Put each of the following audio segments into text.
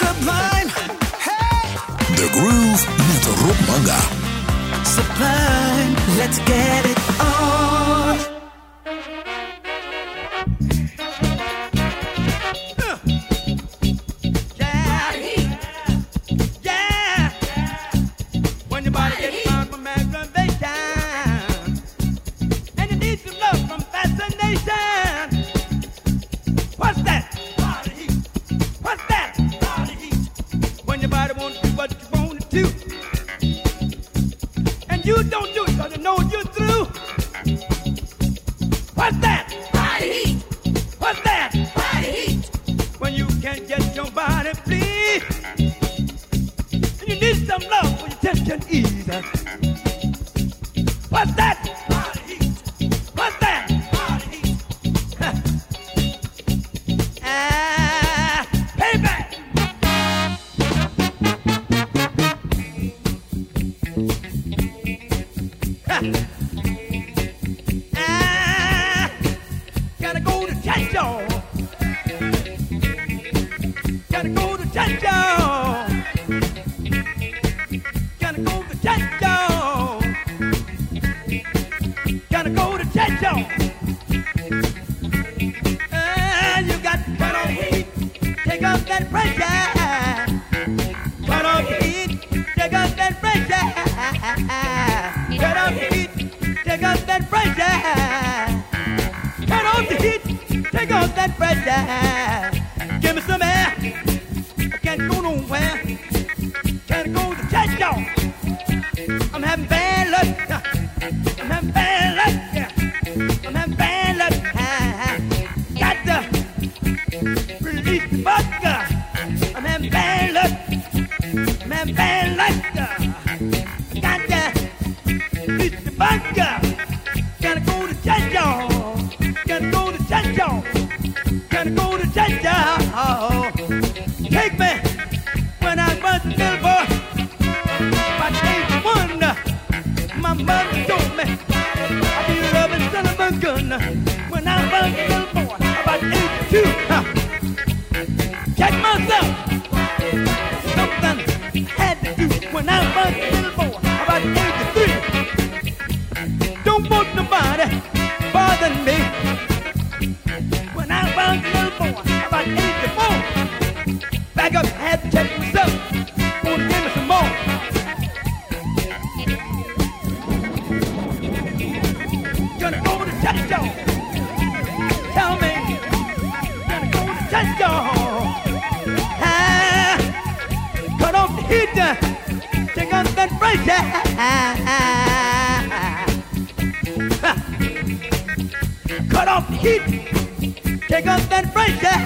Sublime, Hey. The Groove met Rob Manga. sublime, let's get it on. Ease. Heat. Take off that pressure.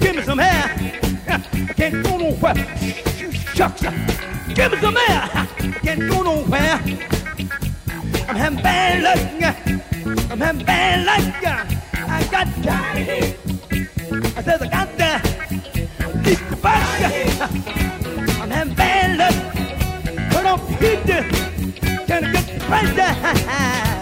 Give me some air. I can't go nowhere. Shucks. Give me some air. I can't go nowhere. I'm having bad luck. I'm having bad luck. I got to. I said I got to. Leave the bus. I'm having bad luck. Put on heat. Can I get the pressure?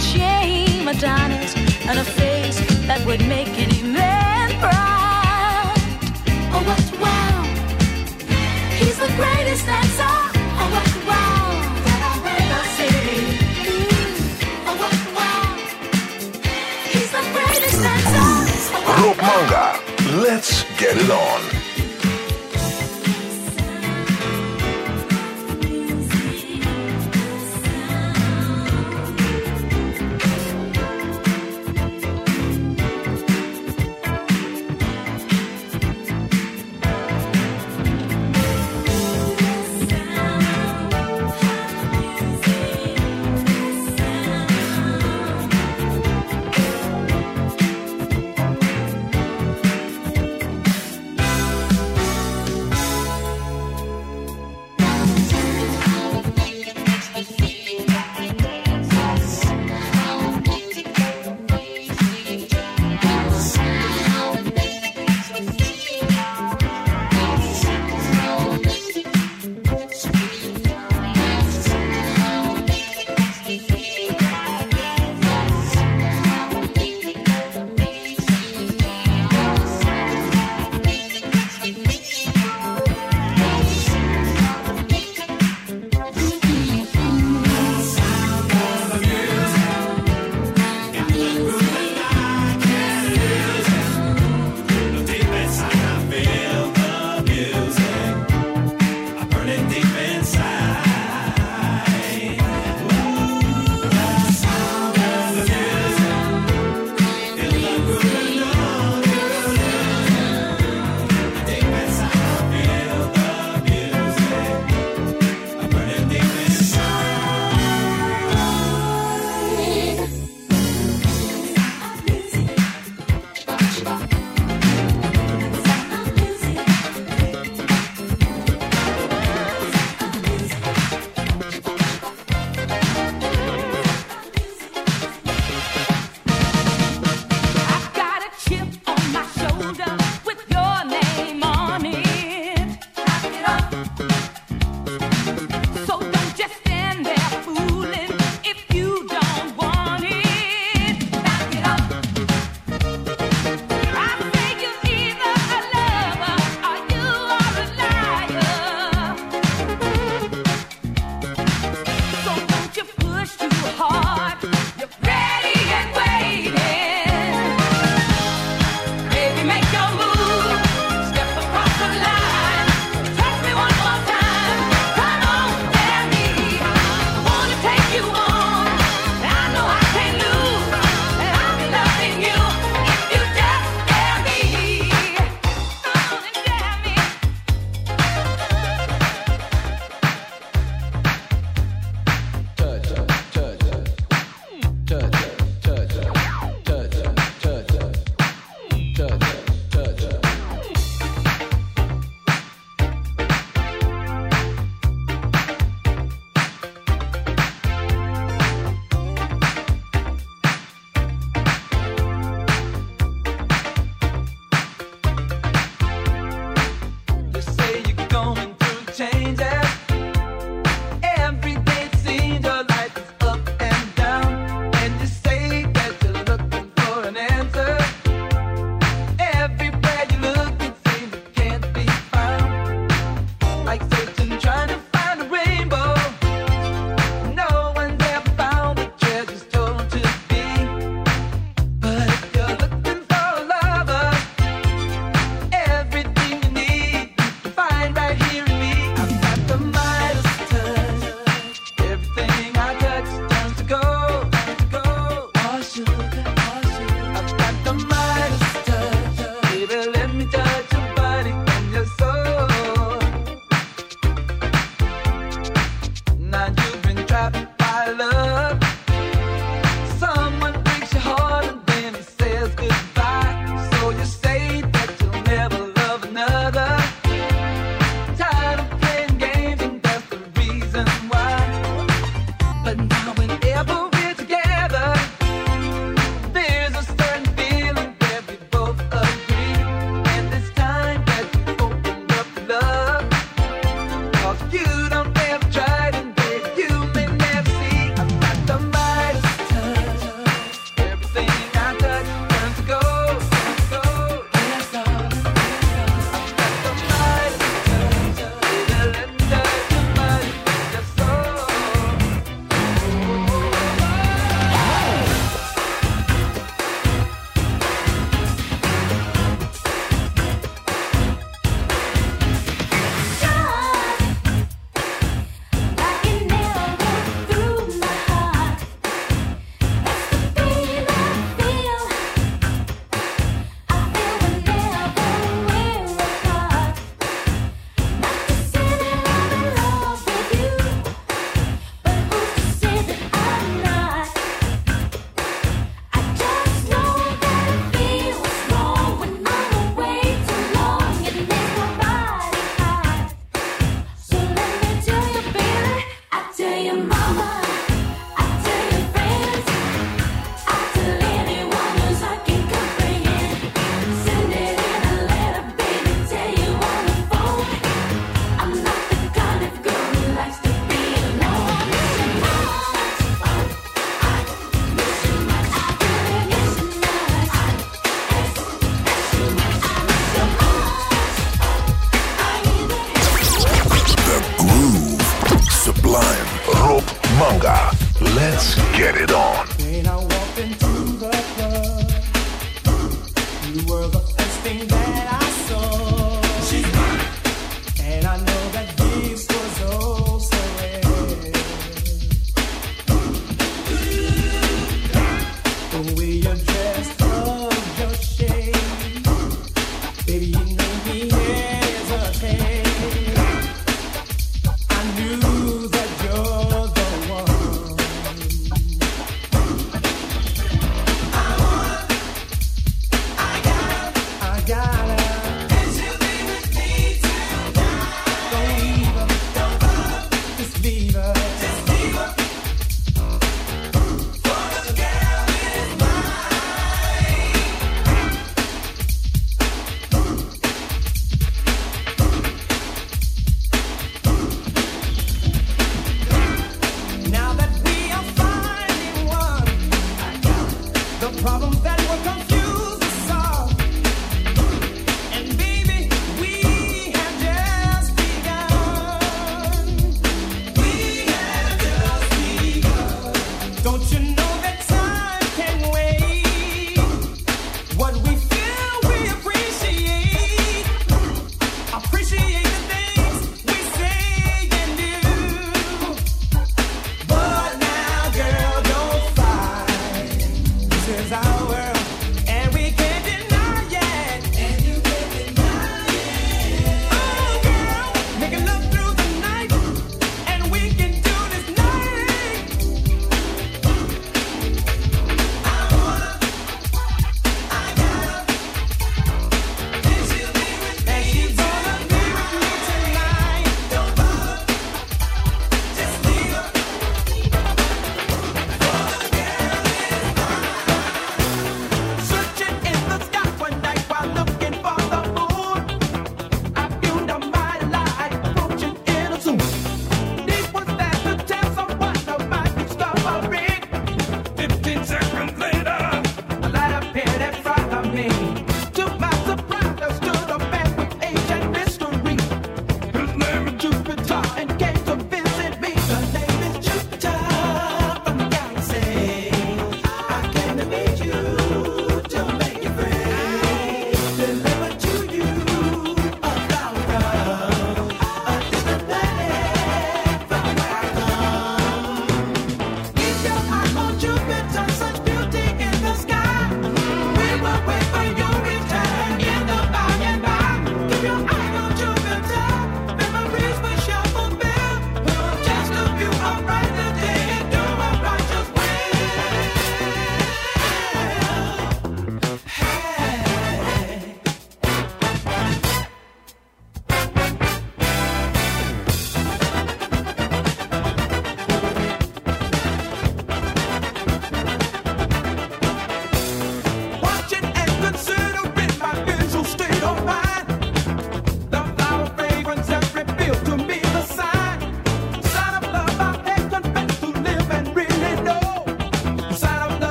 would shame Adonis and a face that would make any man proud. Oh, what wow! He's the greatest, dancer. Oh, mm. oh, oh, Rob Manga, let's get it on.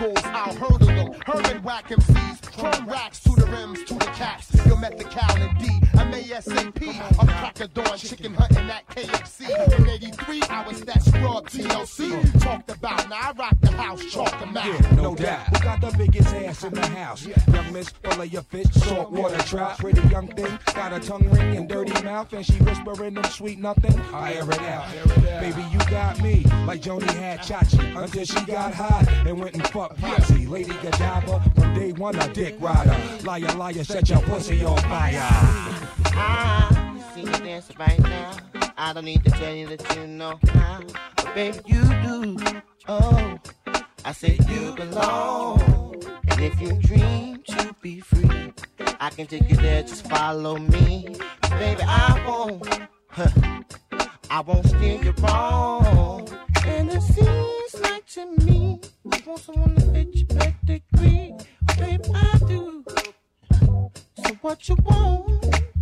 bulls, I'll hurdle them. Herman whack MCs, from racks to the rims to the caps. You'll met the Cal and D, I'm ASAP. Matador, chicken hunting at KFC. In 83, I was that scrub TLC. Talked about, now I rock the house, chalk the out. Yeah, no, no doubt. doubt. We got the biggest ass in the house. Yeah. Young miss, full of your fish, salt water trout. Pretty young thing, got a tongue ring and dirty mouth. And she whispering them sweet nothing. I air it out. Baby, you got me, like Joanie had Chachi. Until she got hot and went and fucked Potsy. Lady Godiva, from day one, a dick rider. Liar, liar, set your pussy on fire. I see dancing right now. I don't need to tell you that you know how. But baby, you do. Oh, I say you belong. And if you dream to be free, I can take you there. Just follow me. Baby, I won't. Huh, I won't steer you wrong. And it seems like to me, I want someone to fit your pedigree. baby I do. So what you want?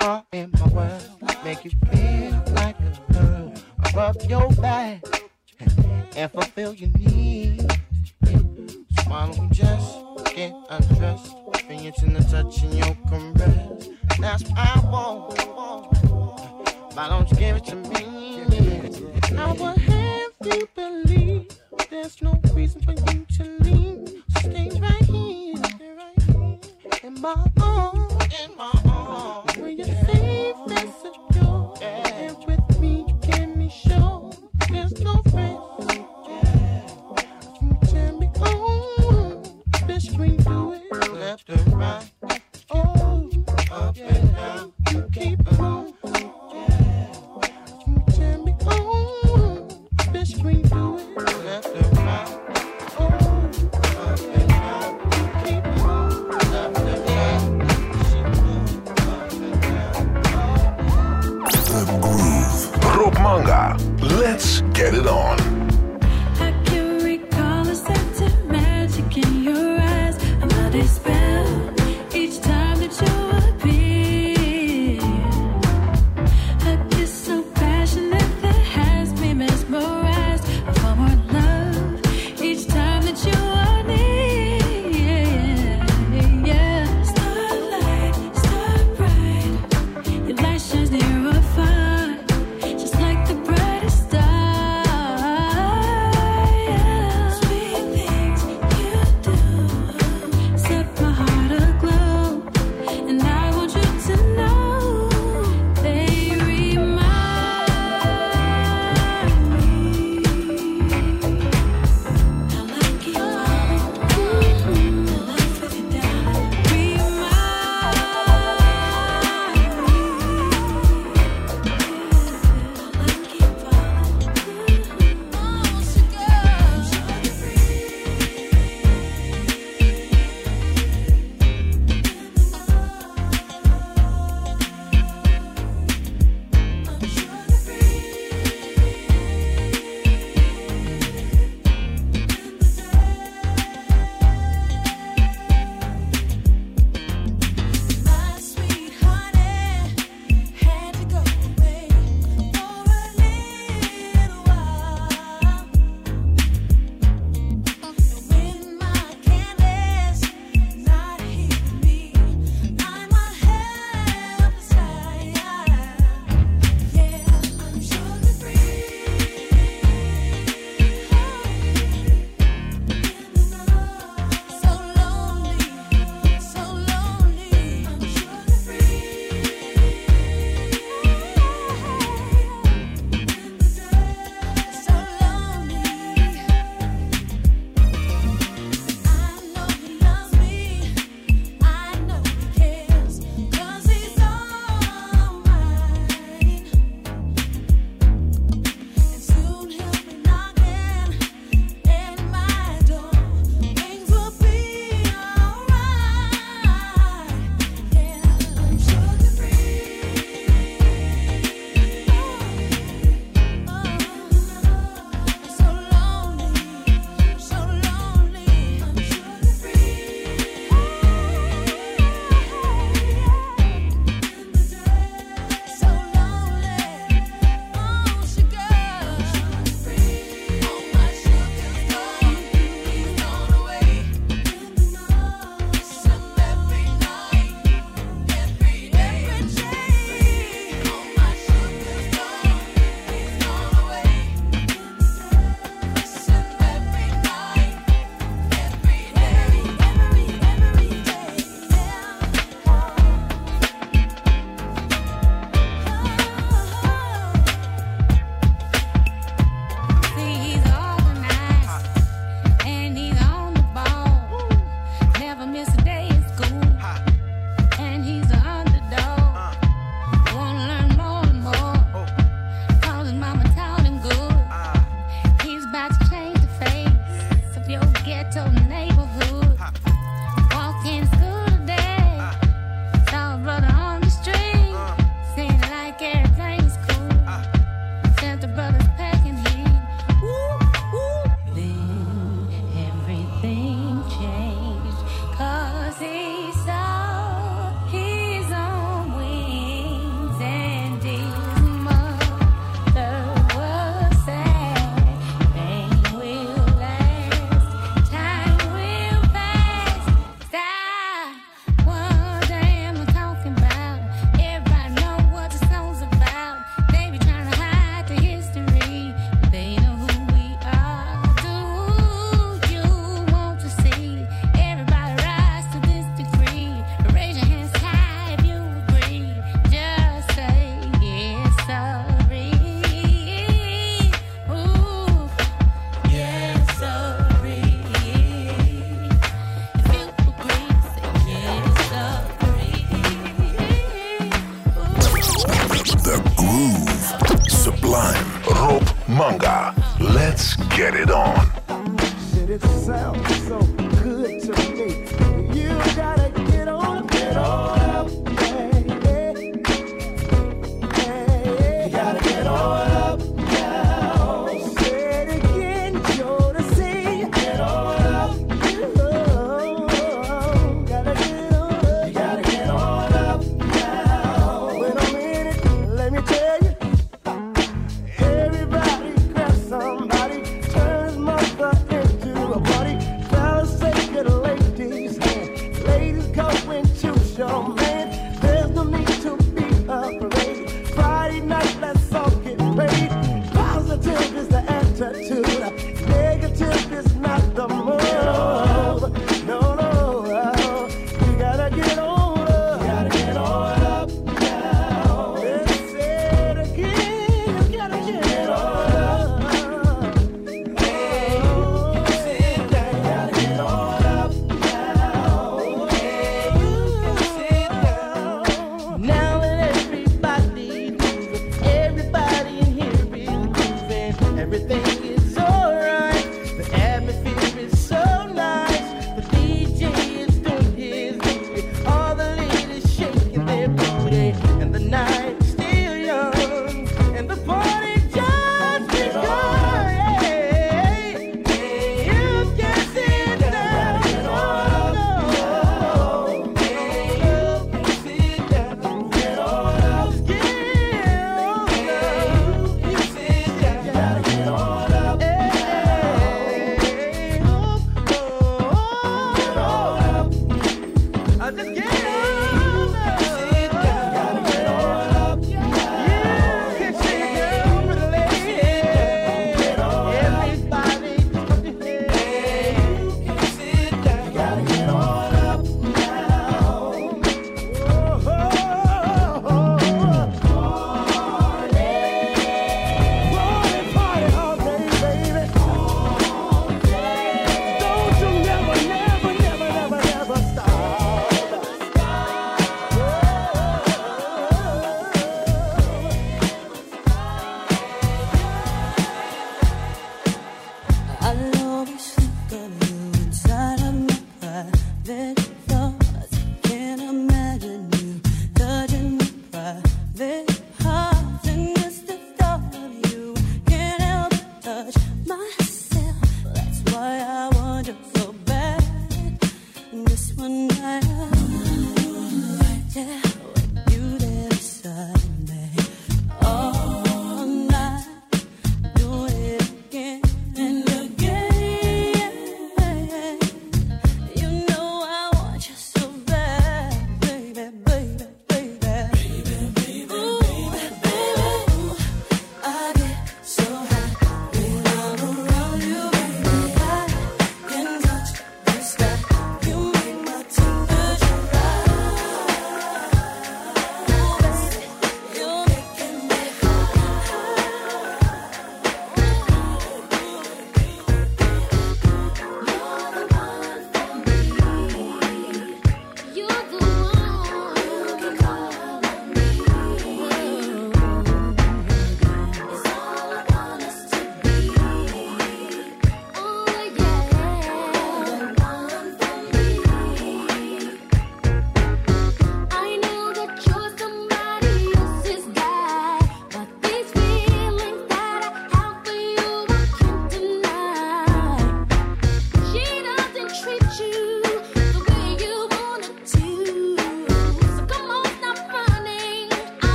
are in my world. Make you feel like a girl Rub your back and fulfill your needs. Swallowing just get undressed, experiencing the touch in your caress. That's what I want. Why don't you give it to me? I will have you believe there's no reason for you to leave. Stay right here, stay right here in my arms in my arms. Where you're safe and secure, and with me you can be sure there's no risk. You tell me, bitch, we do it left and right. Oh, up and down, you keep Let's get it on.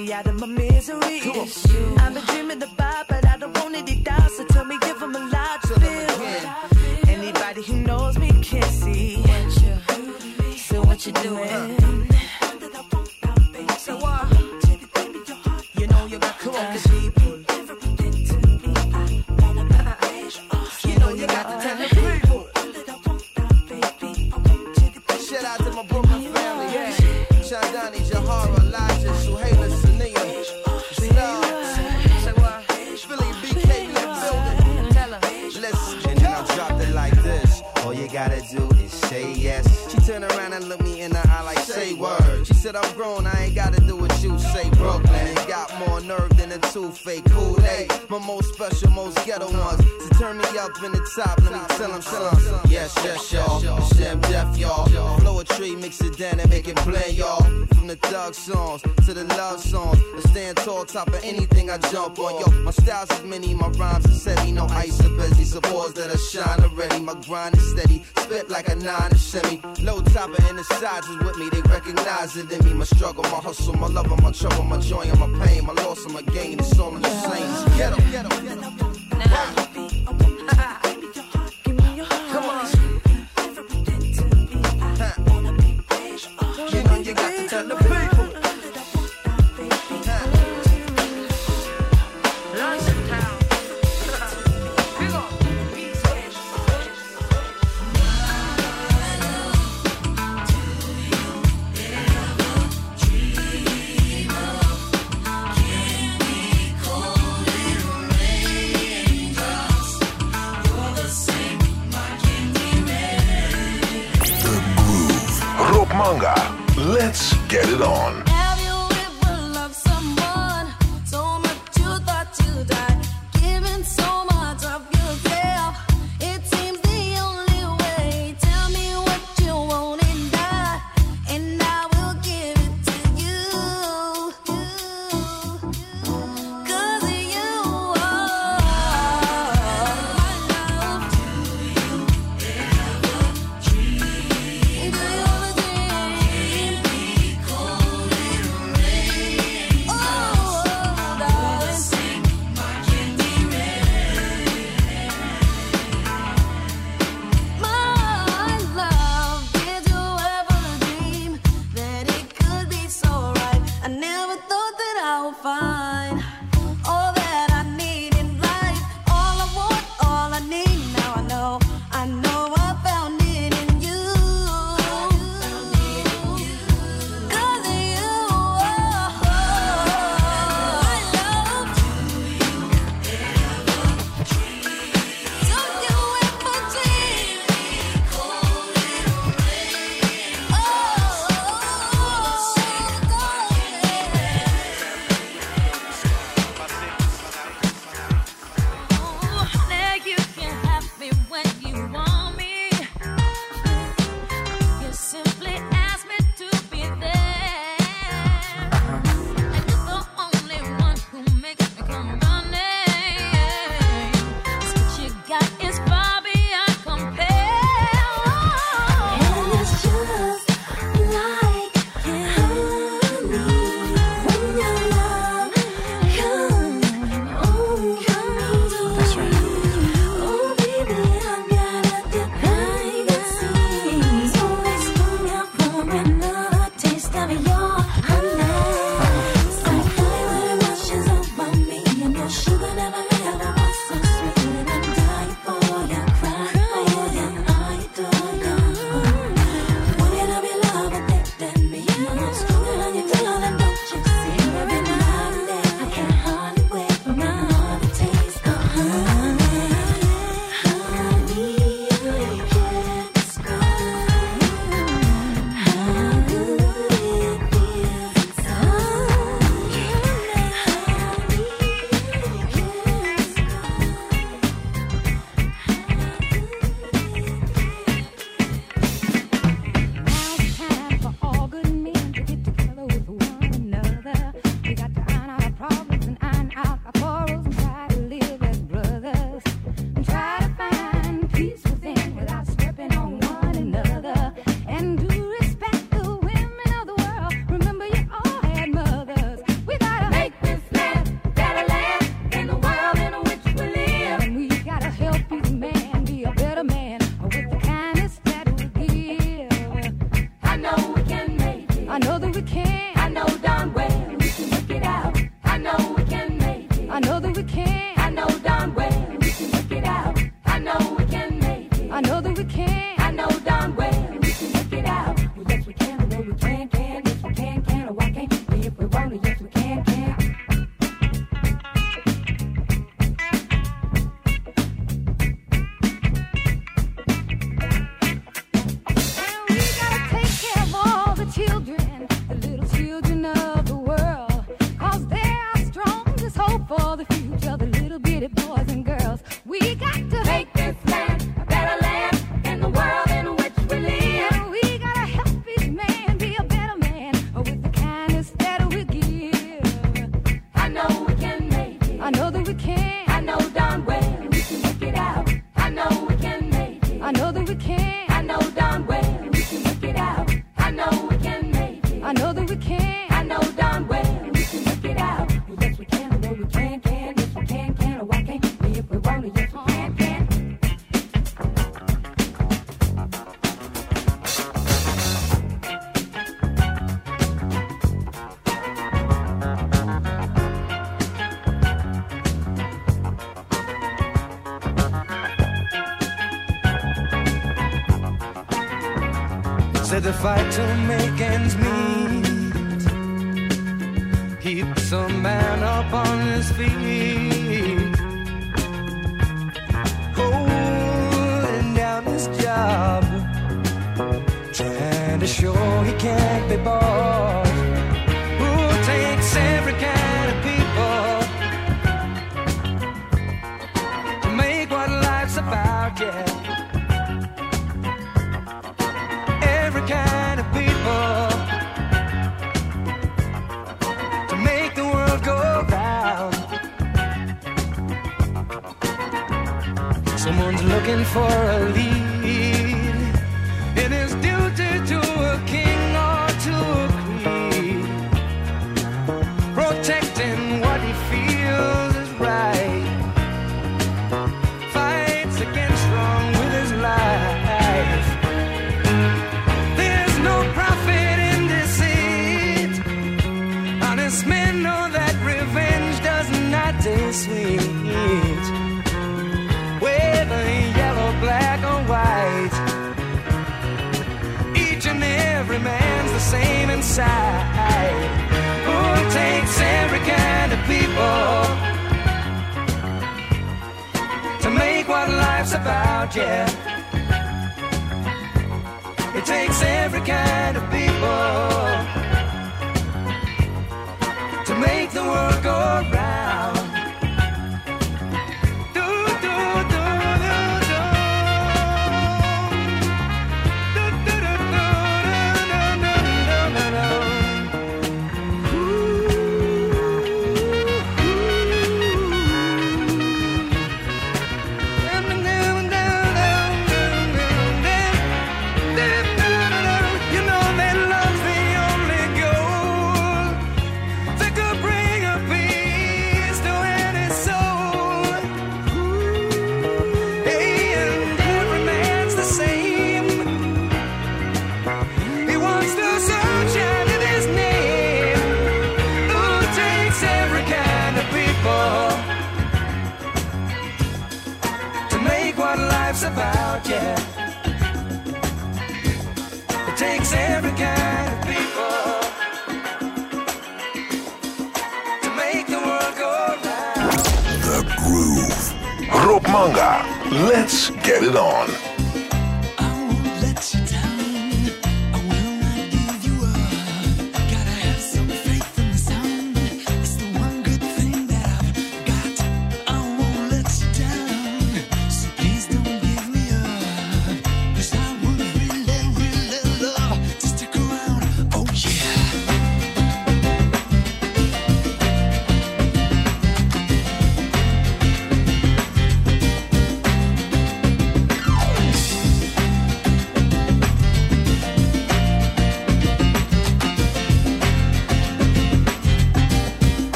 Me out of my misery. It's you. I've anything vital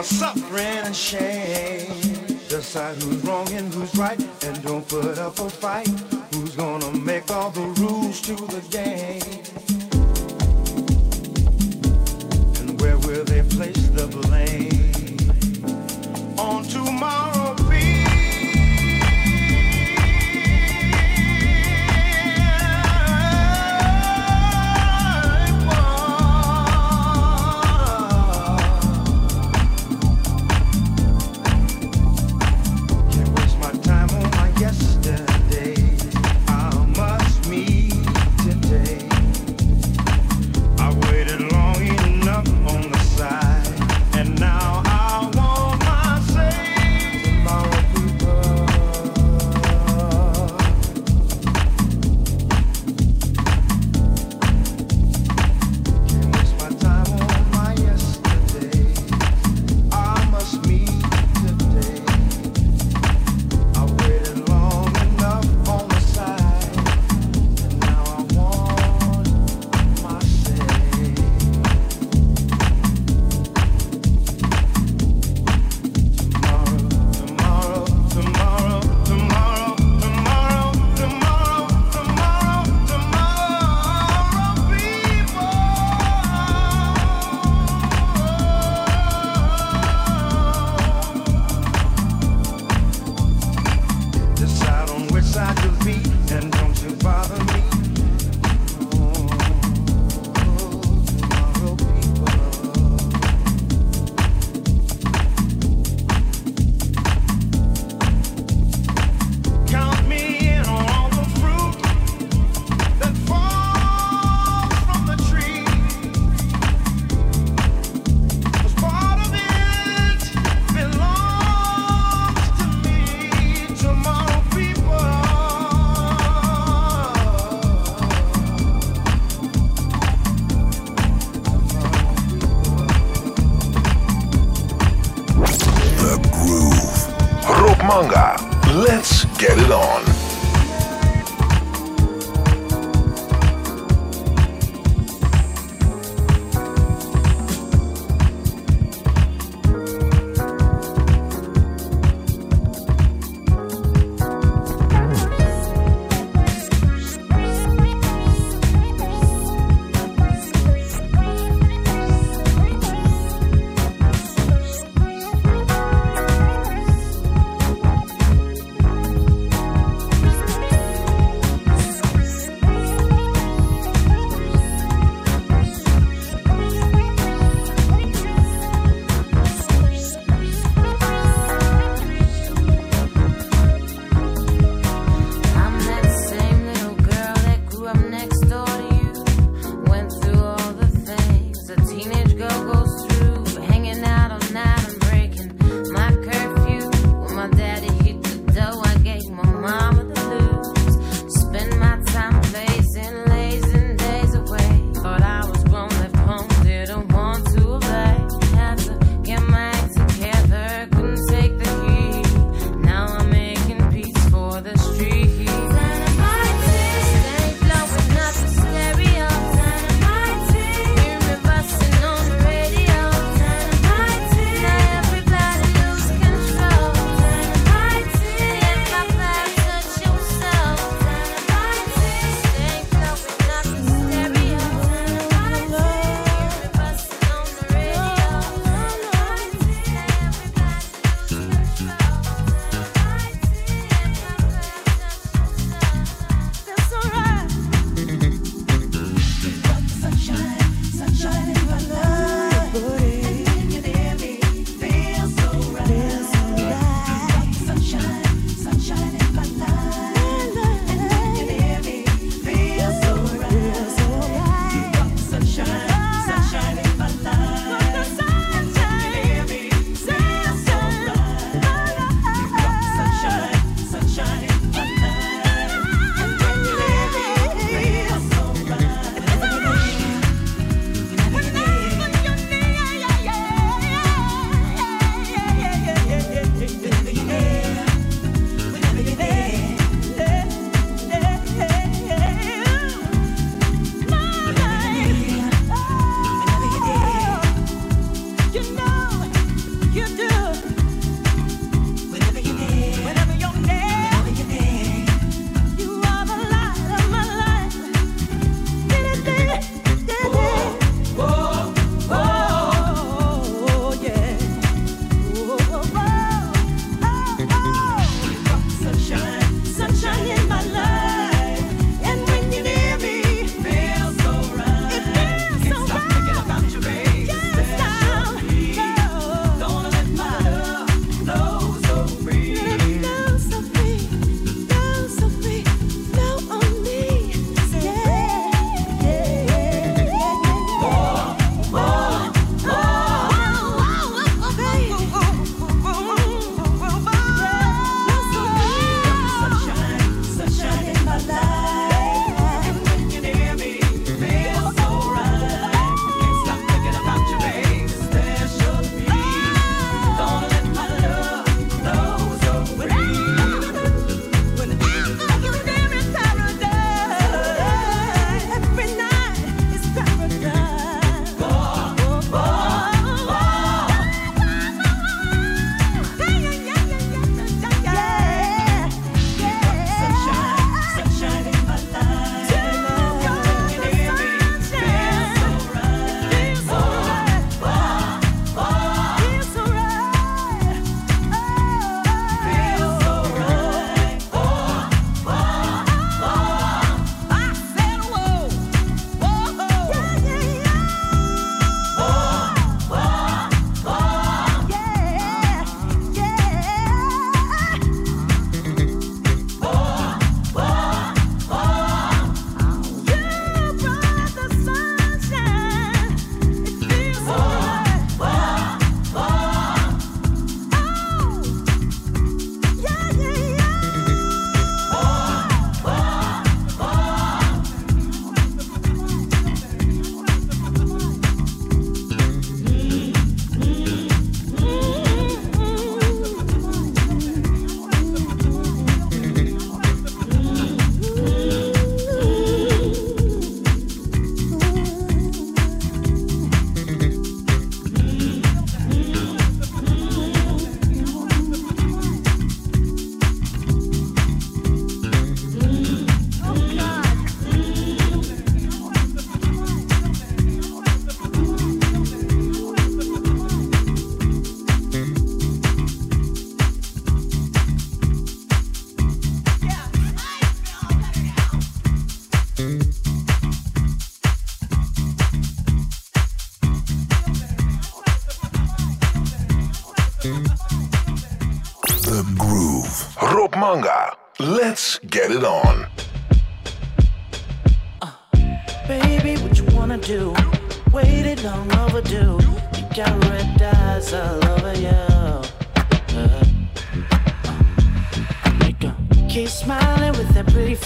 my suffering and shame. Decide who's wrong and who's right, and don't put up a fight. Who's gonna make all the rules to the game?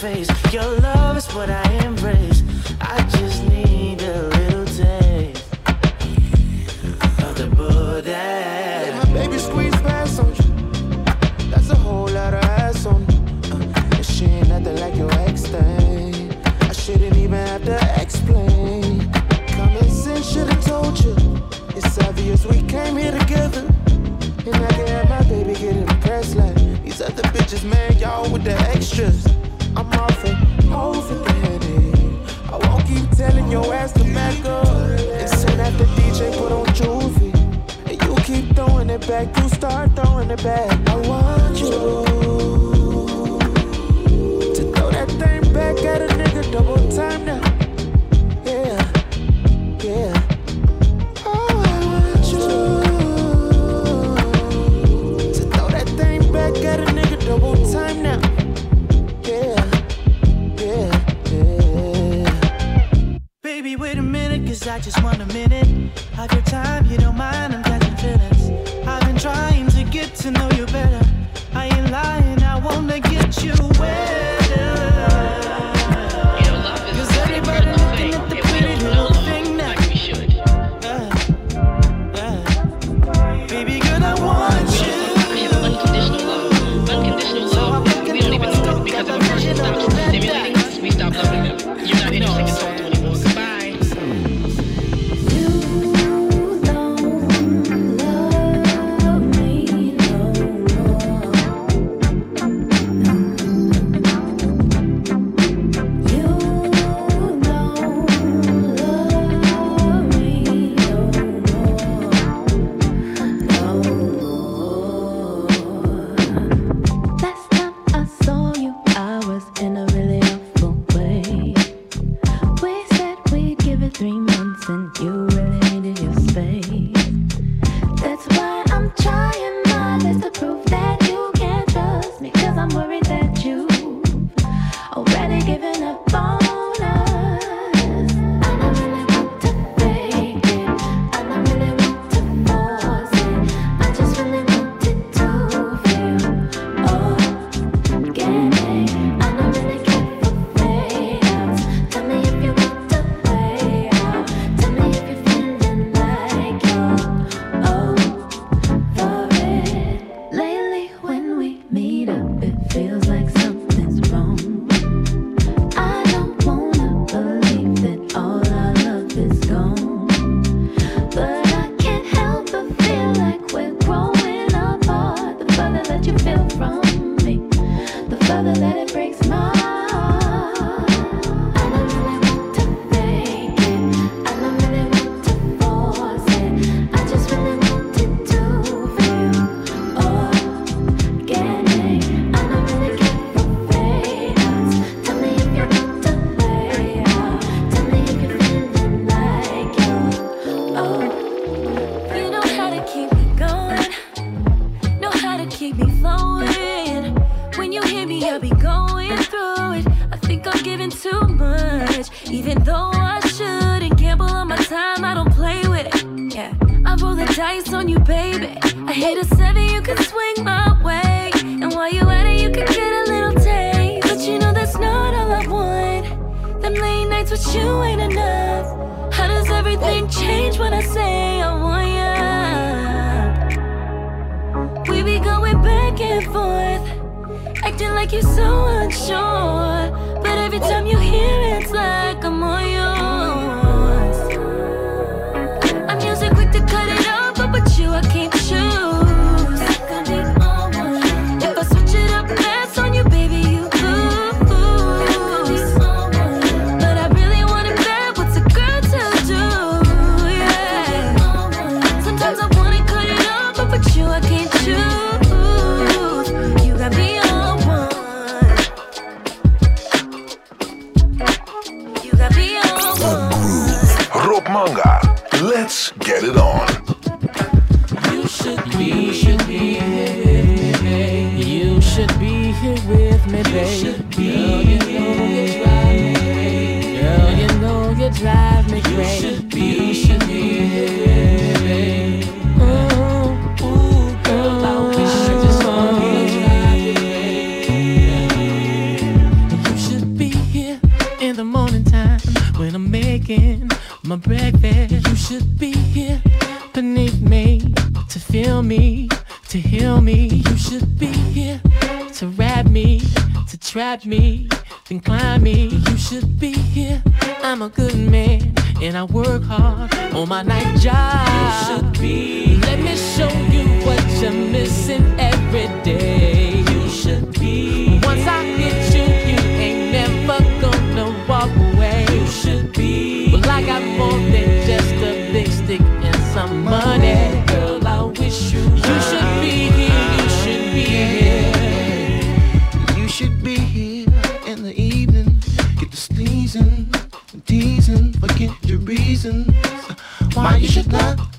Face. on my night job. You should be. Let me show you what you're missing every day. You should know.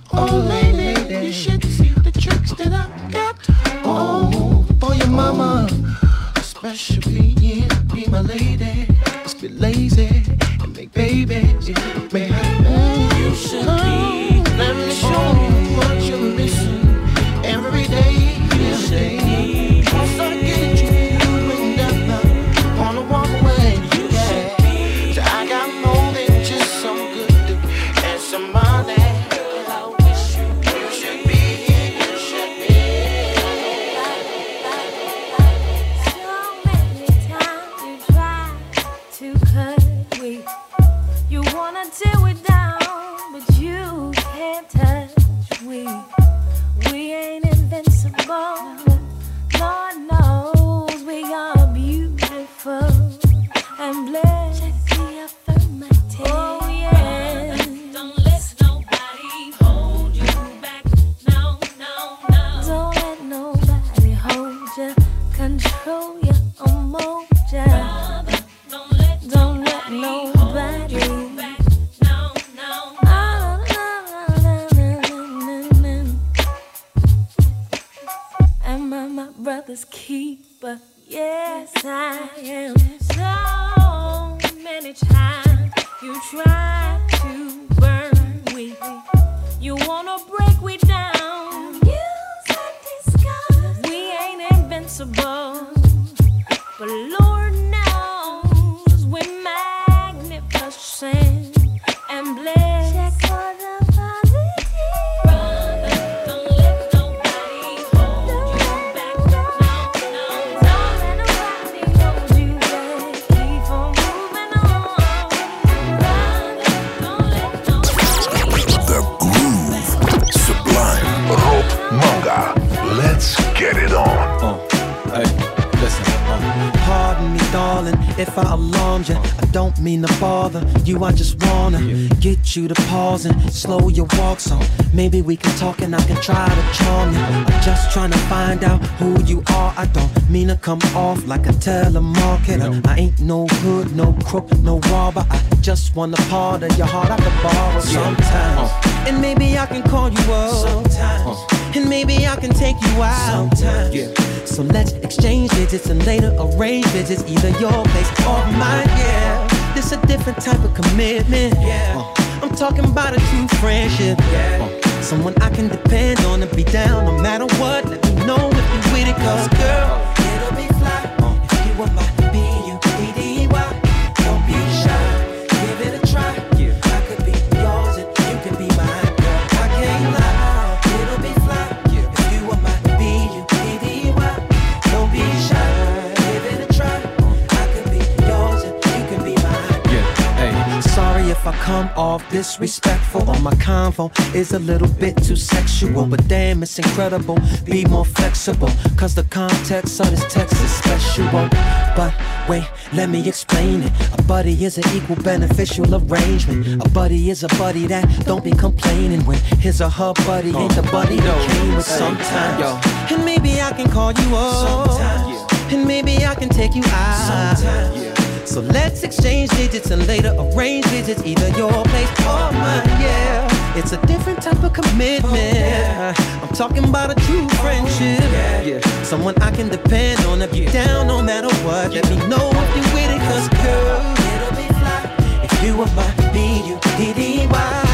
come off like a telemarketer. No. I ain't no hood, no crook, no robber. I just want a part of your heart I can borrow sometimes. Uh. And maybe I can call you up. Sometimes. Uh. And maybe I can take you out. Sometimes. Yeah. So let's exchange digits and later arrange digits. Either your place or mine, yeah. This a different type of commitment. Yeah. Uh. I'm talking about a true friendship. Yeah. Uh. Someone I can depend on and be down no matter what. Let me know if you with it, cause uh. girl one like if I come off disrespectful or my convo is a little bit too sexual. But damn, it's incredible. Be more flexible, cause the context of this text is special. But wait, let me explain it. A buddy is an equal beneficial arrangement. A buddy is a buddy that don't be complaining when his or her buddy ain't the buddy that came with sometimes. And maybe I can call you up. Sometimes. And maybe I can take you out. Sometimes. So let's exchange digits and later arrange visits, either your place or mine. Yeah, it's a different type of commitment. Oh, yeah. I'm talking about a true oh, friendship. Oh, yeah. yeah. someone I can depend on if you're down no matter what. Let me know if you're with it, cause girl, it'll be fly if you were my B-U-D-D-Y.